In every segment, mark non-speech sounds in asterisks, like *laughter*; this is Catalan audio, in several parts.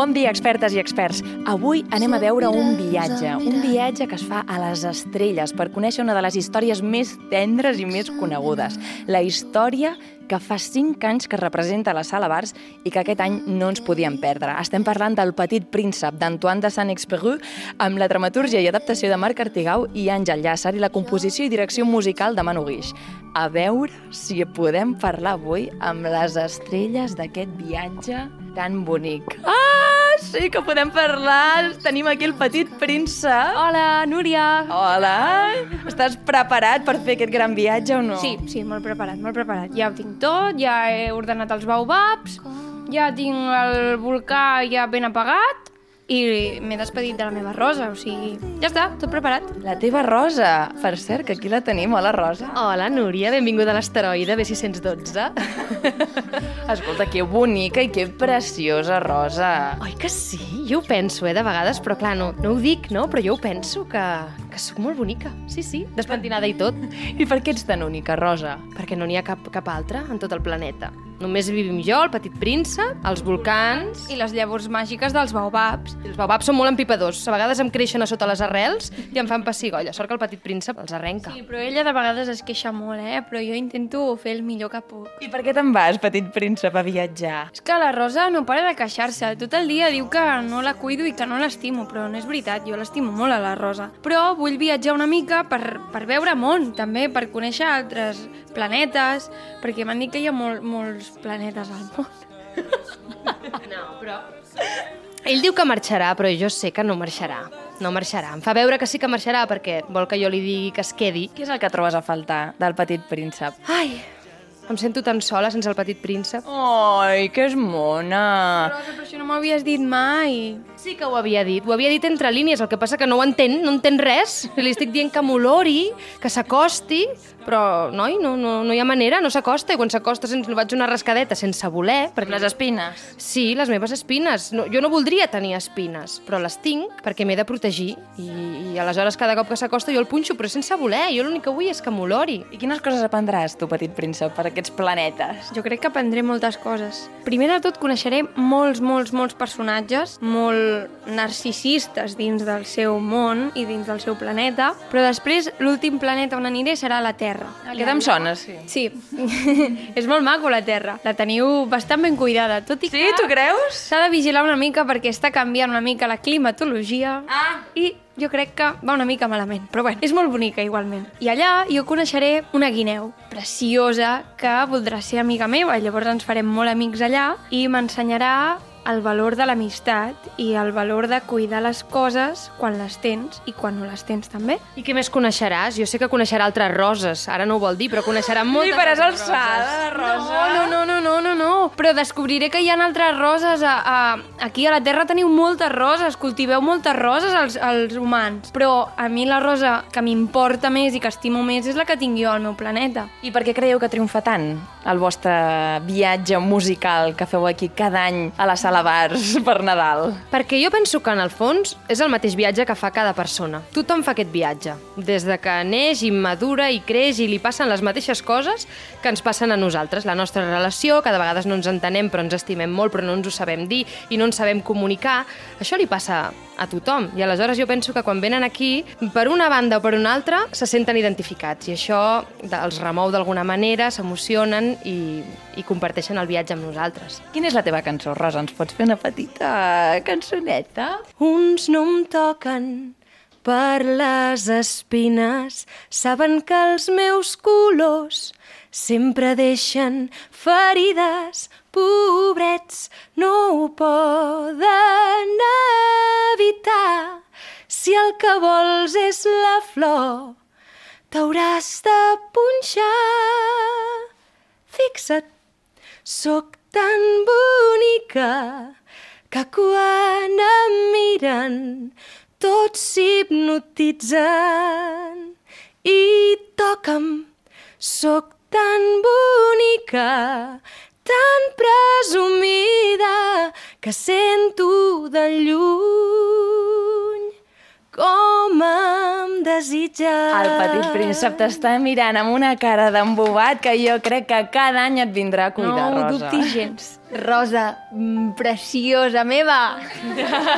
Bon dia, expertes i experts. Avui anem a veure un viatge, un viatge que es fa a les estrelles per conèixer una de les històries més tendres i més conegudes. La història que fa 5 anys que representa la Sala Bars i que aquest any no ens podíem perdre. Estem parlant del Petit Príncep d'Antoine de Saint-Exupéry amb la dramatúrgia i adaptació de Marc Artigau i Àngel Llàcer i la composició i direcció musical de Manu Guix. A veure si podem parlar avui amb les estrelles d'aquest viatge tan bonic. Ah, sí que podem parlar! Tenim aquí el Petit Príncep. Hola, Núria. Hola! Estàs preparat per fer aquest gran viatge o no? Sí, sí, molt preparat, molt preparat. Ja ho tinc tot, ja he ordenat els baobabs, ja tinc el volcà ja ben apagat i m'he despedit de la meva rosa, o sigui, ja està, tot preparat. La teva Rosa. Per cert, que aquí la tenim. Hola, Rosa. Hola, Núria, benvinguda a l'asteroide B612. Escolta, que bonica i que preciosa, Rosa. Oi que sí? Jo ho penso, eh, de vegades, però clar, no, no ho dic, no? Però jo ho penso, que, que sóc molt bonica. Sí, sí, despentinada i tot. I per què ets tan única, Rosa? Perquè no n'hi ha cap, cap altra en tot el planeta. Només vivim jo, el petit príncep, els volcans... I les llavors màgiques dels baobabs. I els baobabs són molt empipadors. A vegades em creixen a sota les arrels i em fan pessigolles. Sort que el petit príncep els arrenca. Sí, però ella de vegades es queixa molt, eh? Però jo intento fer el millor que puc. I per què te'n vas, petit príncep, a viatjar? És que la Rosa no para de queixar-se. Tot el dia diu que no la cuido i que no l'estimo, però no és veritat, jo l'estimo molt a la Rosa. Però vull viatjar una mica per, per veure món, també, per conèixer altres planetes, perquè m'han dit que hi ha mol, molts planetes al món. No, però... Ell diu que marxarà, però jo sé que no marxarà. No marxarà. Em fa veure que sí que marxarà perquè vol que jo li digui que es quedi. Què és el que trobes a faltar del petit príncep? Ai, em sento tan sola sense el petit príncep. Ai, que és mona! Rosa, però això no m'havies dit mai. Sí que ho havia dit, ho havia dit entre línies, el que passa que no ho entén, no entén res. Li estic dient que m'olori, que s'acosti, però, noi, no, no, no hi ha manera, no s'acosta, i quan s'acosta se'ns vaig una rascadeta sense voler, perquè... Les espines. Sí, les meves espines. No, jo no voldria tenir espines, però les tinc perquè m'he de protegir, i, i aleshores cada cop que s'acosta jo el punxo, però sense voler, jo l'únic que vull és que m'olori. I quines coses aprendràs, tu, petit príncep, per aquests planetes? Jo crec que aprendré moltes coses. Primer de tot coneixeré molts, molts, molts personatges, molt narcisistes dins del seu món i dins del seu planeta, però després l'últim planeta on aniré serà la Terra. Aquest em sona, sí. Sí, *laughs* és molt maco la Terra. La teniu bastant ben cuidada, tot i Sí, que... tu creus? S'ha de vigilar una mica perquè està canviant una mica la climatologia Ah. i jo crec que va una mica malament, però bueno, és molt bonica igualment. I allà jo coneixeré una guineu preciosa que voldrà ser amiga meva, llavors ens farem molt amics allà i m'ensenyarà el valor de l'amistat i el valor de cuidar les coses quan les tens i quan no les tens també. I què més coneixeràs? Jo sé que coneixerà altres roses, ara no ho vol dir, però coneixerà moltes Li faràs altres alçada, Rosa. No, no, no, no, no, no, però descobriré que hi ha altres roses. A, a, aquí a la Terra teniu moltes roses, cultiveu moltes roses els, els humans, però a mi la rosa que m'importa més i que estimo més és la que tinc jo al meu planeta. I per què creieu que triomfa tant el vostre viatge musical que feu aquí cada any a la Sala Bars *laughs* per Nadal? Perquè jo penso que en el fons és el mateix viatge que fa cada persona. Tothom fa aquest viatge. Des de que neix i madura i creix i li passen les mateixes coses que ens passen a nosaltres. La nostra relació, que de vegades no ens entenem però ens estimem molt però no ens ho sabem dir i no ens sabem comunicar, això li passa a tothom. I aleshores jo penso que quan venen aquí, per una banda o per una altra, se senten identificats i això els remou d'alguna manera, s'emocionen i, i comparteixen el viatge amb nosaltres. Quina és la teva cançó, Rosa? Ens pots fer una petita cançoneta? Uns no em toquen per les espines, saben que els meus colors sempre deixen ferides, pobrets no ho poden evitar. Si el que vols és la flor, t'hauràs de punxar. Fixa't, sóc tan bonica que quan em miren tots s'hipnotitzen. I toca'm, sóc tan bonica, tan presumida que sento de lluny com desitges. El petit príncep t'està mirant amb una cara d'embobat que jo crec que cada any et vindrà a cuidar, no ho Rosa. dubtis gens. Rosa, mm, preciosa meva.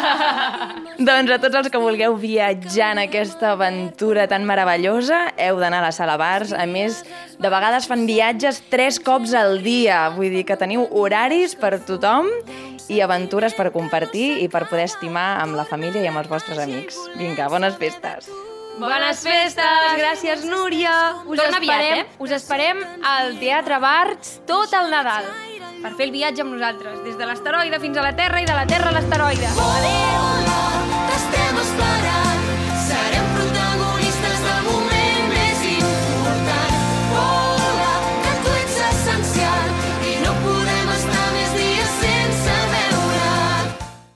*laughs* Doncs a tots els que vulgueu viatjar en aquesta aventura tan meravellosa, heu d'anar a la sala bars. A més, de vegades fan viatges tres cops al dia. Vull dir que teniu horaris per tothom i aventures per compartir i per poder estimar amb la família i amb els vostres amics. Vinga, bones festes! Bones festes! Gràcies, Núria! Us Torna esperem, aviat, eh? us esperem al Teatre Barts tot el Nadal per fer el viatge amb nosaltres, des de l'asteroide fins a la Terra i de la Terra a l'asteroide. Adéu!